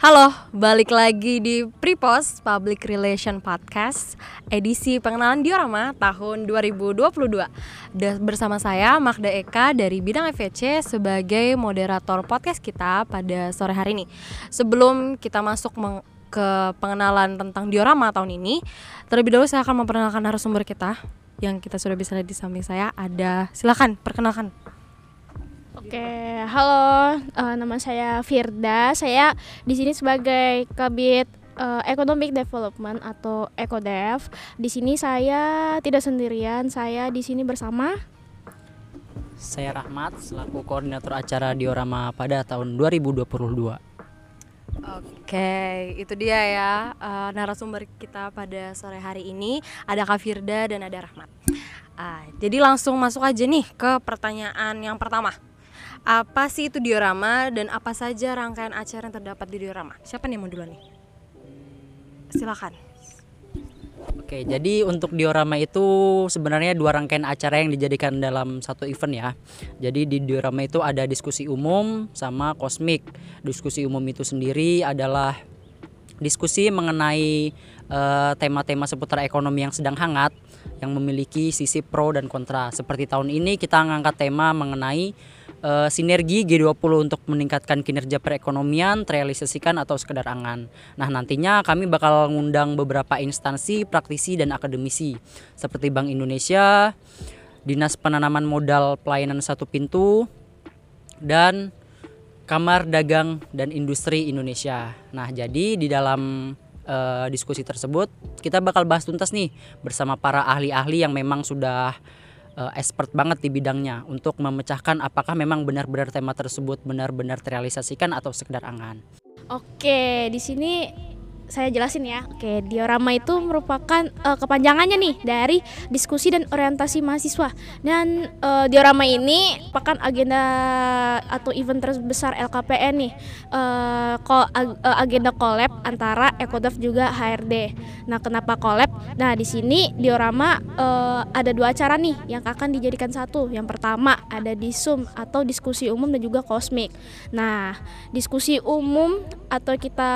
Halo, balik lagi di Pripos Public Relation Podcast edisi pengenalan diorama tahun 2022 Dan Bersama saya Magda Eka dari bidang FVC sebagai moderator podcast kita pada sore hari ini. Sebelum kita masuk ke pengenalan tentang diorama tahun ini Terlebih dahulu saya akan memperkenalkan narasumber kita. Yang kita sudah bisa lihat di samping saya ada, silakan perkenalkan Oke, halo, uh, nama saya Firda. Saya di sini sebagai kabit uh, Economic Development atau EcoDev. Di sini saya tidak sendirian, saya di sini bersama saya Rahmat selaku koordinator acara diorama pada tahun 2022. Oke, itu dia ya uh, narasumber kita pada sore hari ini. Ada Kak Firda dan ada Rahmat. Uh, jadi langsung masuk aja nih ke pertanyaan yang pertama apa sih itu diorama dan apa saja rangkaian acara yang terdapat di diorama? Siapa nih yang mau duluan nih? Silakan. Oke, jadi untuk diorama itu sebenarnya dua rangkaian acara yang dijadikan dalam satu event ya. Jadi di diorama itu ada diskusi umum sama kosmik. Diskusi umum itu sendiri adalah diskusi mengenai eh, tema-tema uh, seputar ekonomi yang sedang hangat yang memiliki sisi pro dan kontra. Seperti tahun ini kita mengangkat tema mengenai uh, sinergi G20 untuk meningkatkan kinerja perekonomian terrealisasikan atau sekedar angan. Nah, nantinya kami bakal ngundang beberapa instansi, praktisi dan akademisi seperti Bank Indonesia, Dinas Penanaman Modal Pelayanan Satu Pintu dan Kamar Dagang dan Industri Indonesia. Nah, jadi di dalam uh, diskusi tersebut kita bakal bahas tuntas nih bersama para ahli-ahli yang memang sudah uh, expert banget di bidangnya untuk memecahkan apakah memang benar-benar tema tersebut benar-benar terrealisasikan atau sekedar angan. Oke, di sini saya jelasin ya. Oke, diorama itu merupakan uh, kepanjangannya nih dari diskusi dan orientasi mahasiswa. Dan uh, diorama ini merupakan agenda atau event terbesar LKPN nih. Uh, ko, ag, agenda collab antara Ekodev juga HRD. Nah, kenapa collab? Nah, di sini diorama uh, ada dua acara nih yang akan dijadikan satu. Yang pertama ada di Zoom atau diskusi umum dan juga kosmik. Nah, diskusi umum atau kita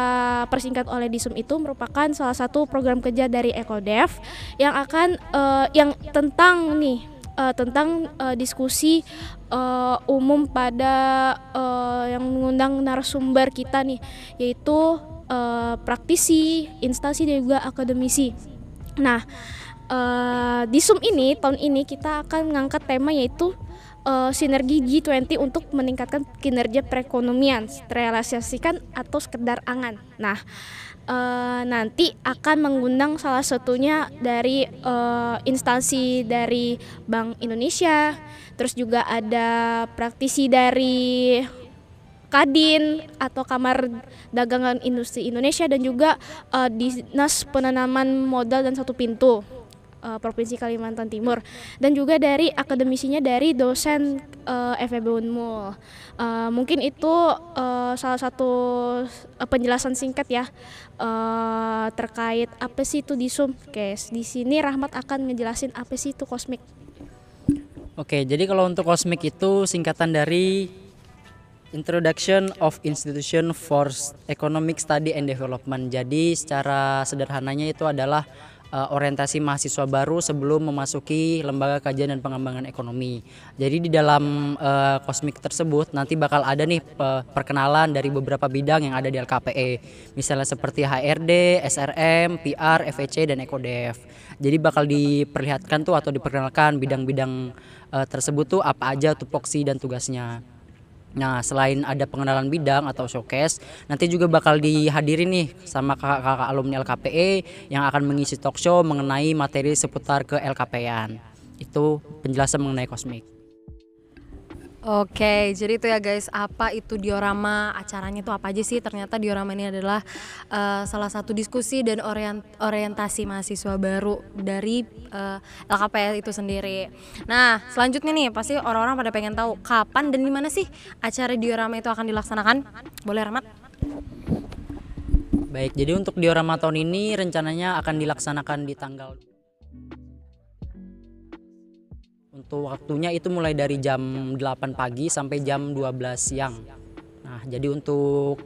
persingkat oleh di Visum itu merupakan salah satu program kerja dari Ekodev yang akan uh, yang tentang nih uh, tentang uh, diskusi uh, umum pada uh, yang mengundang narasumber kita nih yaitu uh, praktisi, instansi dan juga akademisi. Nah, uh, di Zoom ini tahun ini kita akan mengangkat tema yaitu uh, sinergi G20 untuk meningkatkan kinerja perekonomian, terrealisasikan atau sekedar angan. Nah, uh, nanti akan mengundang salah satunya dari uh, instansi dari Bank Indonesia, terus juga ada praktisi dari Kadin atau Kamar Dagangan Industri Indonesia dan juga uh, Dinas Penanaman Modal dan Satu Pintu uh, Provinsi Kalimantan Timur dan juga dari akademisinya dari dosen uh, FEB Unmul. Uh, mungkin itu uh, salah satu penjelasan singkat ya uh, terkait apa sih itu disum. Oke, di sini Rahmat akan ngejelasin apa sih itu kosmik. Oke, jadi kalau untuk kosmik itu singkatan dari Introduction of Institution for Economic Study and Development. Jadi secara sederhananya itu adalah uh, orientasi mahasiswa baru sebelum memasuki lembaga kajian dan pengembangan ekonomi. Jadi di dalam uh, kosmik tersebut nanti bakal ada nih perkenalan dari beberapa bidang yang ada di LKPE. Misalnya seperti HRD, SRM, PR, FEC dan Ekodev. Jadi bakal diperlihatkan tuh atau diperkenalkan bidang-bidang uh, tersebut tuh apa aja tupoksi dan tugasnya. Nah, selain ada pengenalan bidang atau showcase, nanti juga bakal dihadiri nih sama kakak-kakak alumni LKPE yang akan mengisi talk show mengenai materi seputar ke LKP-an. Itu penjelasan mengenai kosmik. Oke, jadi itu ya guys, apa itu diorama, acaranya itu apa aja sih? Ternyata diorama ini adalah uh, salah satu diskusi dan orient, orientasi mahasiswa baru dari uh, eh, LKPS itu sendiri. Nah, selanjutnya nih, pasti orang-orang pada pengen tahu kapan dan di mana sih acara diorama itu akan dilaksanakan? Boleh Rahmat? Baik, jadi untuk diorama tahun ini rencananya akan dilaksanakan di tanggal Untuk waktunya itu mulai dari jam 8 pagi sampai jam 12 siang. Nah, jadi untuk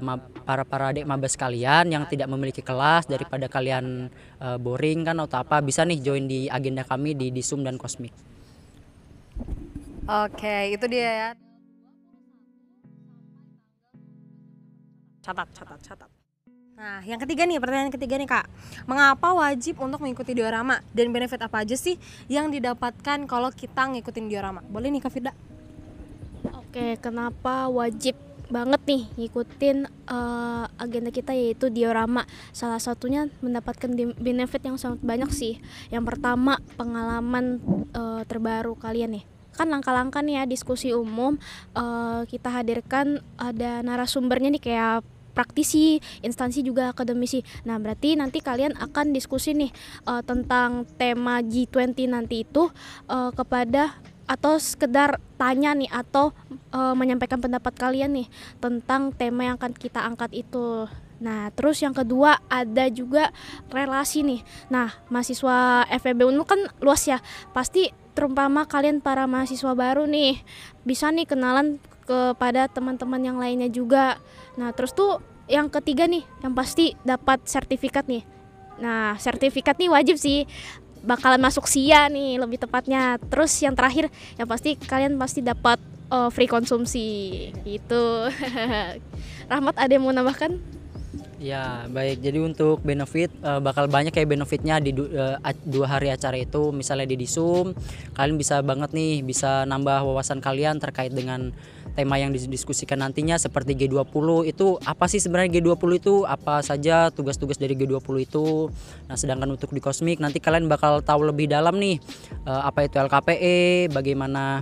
ma- para para adik maba sekalian yang tidak memiliki kelas daripada kalian eh, boring kan atau apa bisa nih join di agenda kami di Disum dan Kosmik. Oke, itu dia ya. Catat, catat, catat. Nah, yang ketiga nih, pertanyaan ketiga nih kak Mengapa wajib untuk mengikuti diorama? Dan benefit apa aja sih yang didapatkan kalau kita ngikutin diorama? Boleh nih kak Firda? Oke, kenapa wajib banget nih ngikutin eh, agenda kita yaitu diorama. Salah satunya mendapatkan benefit yang sangat banyak sih. Yang pertama, pengalaman eh, terbaru kalian nih. Kan langkah-langkah nih ya diskusi umum eh, kita hadirkan ada narasumbernya nih kayak praktisi, instansi juga akademisi. Nah, berarti nanti kalian akan diskusi nih eh, tentang tema G20 nanti itu eh, kepada atau sekedar tanya nih atau eh, menyampaikan pendapat kalian nih tentang tema yang akan kita angkat itu. Nah, terus yang kedua ada juga relasi nih. Nah, mahasiswa FEB Unmu kan luas ya. Pasti terumpama kalian para mahasiswa baru nih bisa nih kenalan kepada teman-teman yang lainnya juga. Nah, terus tuh yang ketiga nih yang pasti dapat sertifikat nih. Nah, sertifikat nih wajib sih bakalan masuk SIA nih lebih tepatnya. Terus yang terakhir yang pasti kalian pasti dapat eh, free konsumsi gitu. Rahmat ada yang mau nambahkan? Ya baik, jadi untuk benefit eh, bakal banyak kayak benefitnya di eh, dua hari acara itu. Misalnya di Disum kalian bisa banget nih bisa nambah wawasan kalian terkait dengan tema yang didiskusikan nantinya seperti G20 itu apa sih sebenarnya G20 itu? Apa saja tugas-tugas dari G20 itu? Nah sedangkan untuk di Kosmik nanti kalian bakal tahu lebih dalam nih eh, apa itu LKPE bagaimana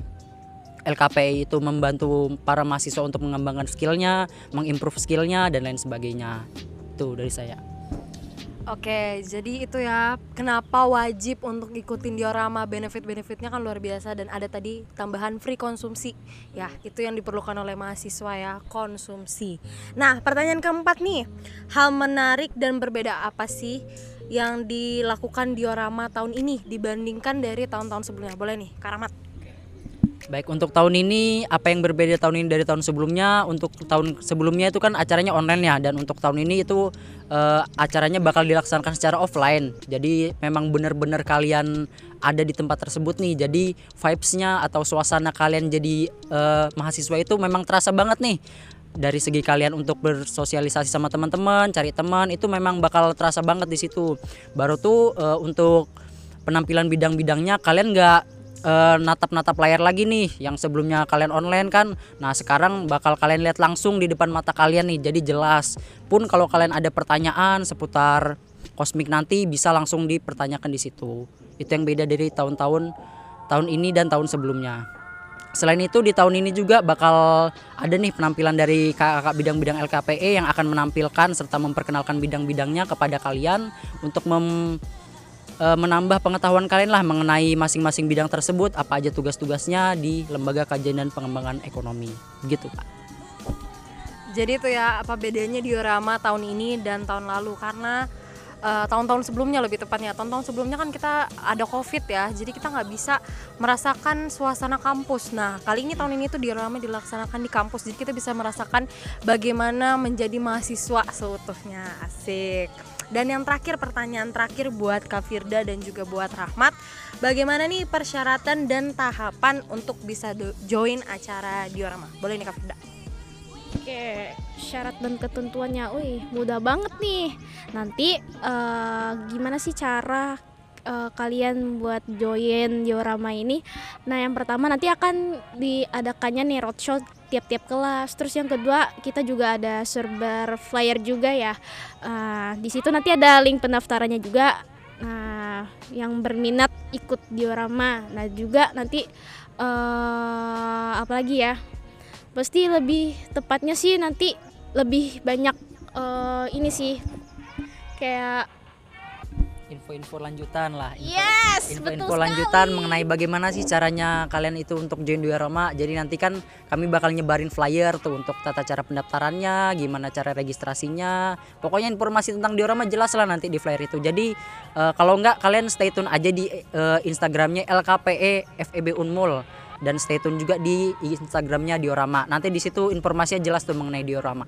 LKPI itu membantu para mahasiswa untuk mengembangkan skillnya, mengimprove skillnya dan lain sebagainya. Itu dari saya. Oke, jadi itu ya kenapa wajib untuk ikutin diorama benefit-benefitnya kan luar biasa dan ada tadi tambahan free konsumsi ya itu yang diperlukan oleh mahasiswa ya konsumsi. Nah pertanyaan keempat nih hal menarik dan berbeda apa sih yang dilakukan diorama tahun ini dibandingkan dari tahun-tahun sebelumnya? Boleh nih Karamat. Baik untuk tahun ini apa yang berbeda tahun ini dari tahun sebelumnya? Untuk tahun sebelumnya itu kan acaranya online ya dan untuk tahun ini itu eh, acaranya bakal dilaksanakan secara offline. Jadi memang benar-benar kalian ada di tempat tersebut nih. Jadi vibes-nya atau suasana kalian jadi eh, mahasiswa itu memang terasa banget nih. Dari segi kalian untuk bersosialisasi sama teman-teman, cari teman itu memang bakal terasa banget di situ. Baru tuh eh, untuk penampilan bidang-bidangnya kalian nggak eh, natap-natap layar lagi nih yang sebelumnya kalian online kan. Nah sekarang bakal kalian lihat langsung di depan mata kalian nih jadi jelas. Pun kalau kalian ada pertanyaan seputar kosmik nanti bisa langsung dipertanyakan di situ. Itu yang beda dari tahun-tahun tahun ini dan tahun sebelumnya. Selain itu di tahun ini juga bakal ada nih penampilan dari kakak bidang-bidang LKPE yang akan menampilkan serta memperkenalkan bidang-bidangnya kepada kalian untuk mem menambah pengetahuan kalian lah mengenai masing-masing bidang tersebut apa aja tugas-tugasnya di lembaga kajian dan pengembangan ekonomi. Gitu pak Jadi itu ya apa bedanya diorama tahun ini dan tahun lalu? Karena eh, tahun-tahun sebelumnya lebih tepatnya. Tahun-tahun sebelumnya kan kita ada covid ya jadi kita nggak bisa merasakan suasana kampus. Nah kali ini tahun ini tuh diorama dilaksanakan di kampus jadi kita bisa merasakan bagaimana menjadi mahasiswa seutuhnya. Asik dan yang terakhir pertanyaan terakhir buat Kak Firda dan juga buat Rahmat. Bagaimana nih persyaratan dan tahapan untuk bisa join acara diorama? Boleh nih Kak Firda? Oke, syarat dan ketentuannya, wih mudah banget nih. Nanti eh, gimana sih cara eh, kalian buat join diorama ini? Nah, yang pertama nanti akan diadakannya nih roadshow tiap-tiap kelas. Terus yang kedua kita juga ada server flyer juga ya. Eh, di situ nanti ada link pendaftarannya juga. Nah, yang berminat ikut diorama. Nah, juga nanti eh apa lagi ya? pasti lebih tepatnya sih nanti lebih banyak eh, ini sih kayak info-info lanjutan lah info- yes info-info lanjutan mengenai bagaimana sih caranya kalian itu untuk join diorama jadi nanti kan kami bakal nyebarin flyer tuh untuk tata cara pendaftarannya gimana cara registrasinya. Pokoknya informasi tentang diorama jelas lah nanti di flyer itu. Jadi eh, kalau enggak kalian stay tune aja di eh, instagramnya LKPE FEB Unmul. Dan stay tune juga di instagramnya diorama nanti di situ informasinya jelas tuh mengenai diorama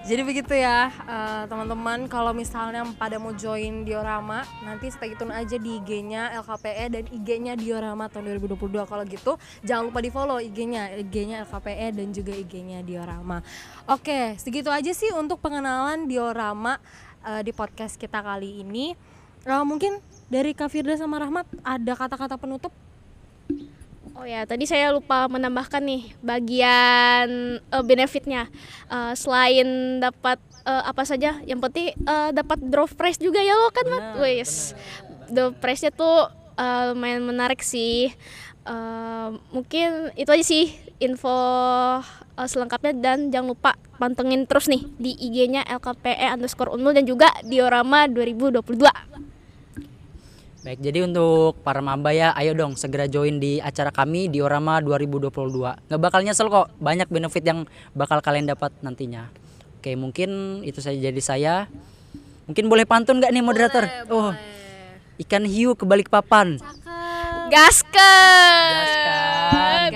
Jadi begitu ya eh, teman-teman kalau misalnya pada mau join diorama nanti stay tune aja di IG-nya LKPE dan IG-nya diorama tahun 2022 kalau gitu jangan lupa di follow IG-nya IG-nya LKPE dan juga IG-nya diorama. Oke segitu aja sih untuk pengenalan diorama eh, di podcast kita kali ini. Eh, mungkin dari Kak Firda sama Rahmat ada kata-kata penutup Oh ya, tadi saya lupa menambahkan nih bagian eh, benefitnya. Eh, selain dapat eh, apa saja, yang penting eh, dapat draw prize juga ya lo kan, Mat? Wes. Draw prize-nya tuh eh, lumayan menarik sih. Eh, mungkin itu aja sih info eh, selengkapnya dan jangan lupa pantengin terus nih di IG-nya LKPE underscore Unmul dan juga Diorama 2022. Baik, jadi untuk para maba ya, ayo dong segera join di acara kami Diorama 2022. Nggak bakal nyesel kok, banyak benefit yang bakal kalian dapat nantinya. Oke, mungkin itu saja jadi saya. Mungkin boleh pantun nggak nih moderator? oh, ikan hiu kebalik papan. Gaskan!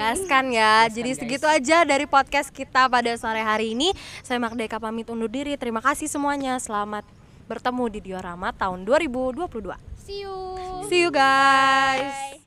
Gaskan ya. Jadi segitu aja dari podcast kita pada sore hari ini. Saya Magdeka pamit undur diri. Terima kasih semuanya. Selamat bertemu di Diorama tahun 2022. See you. See you guys.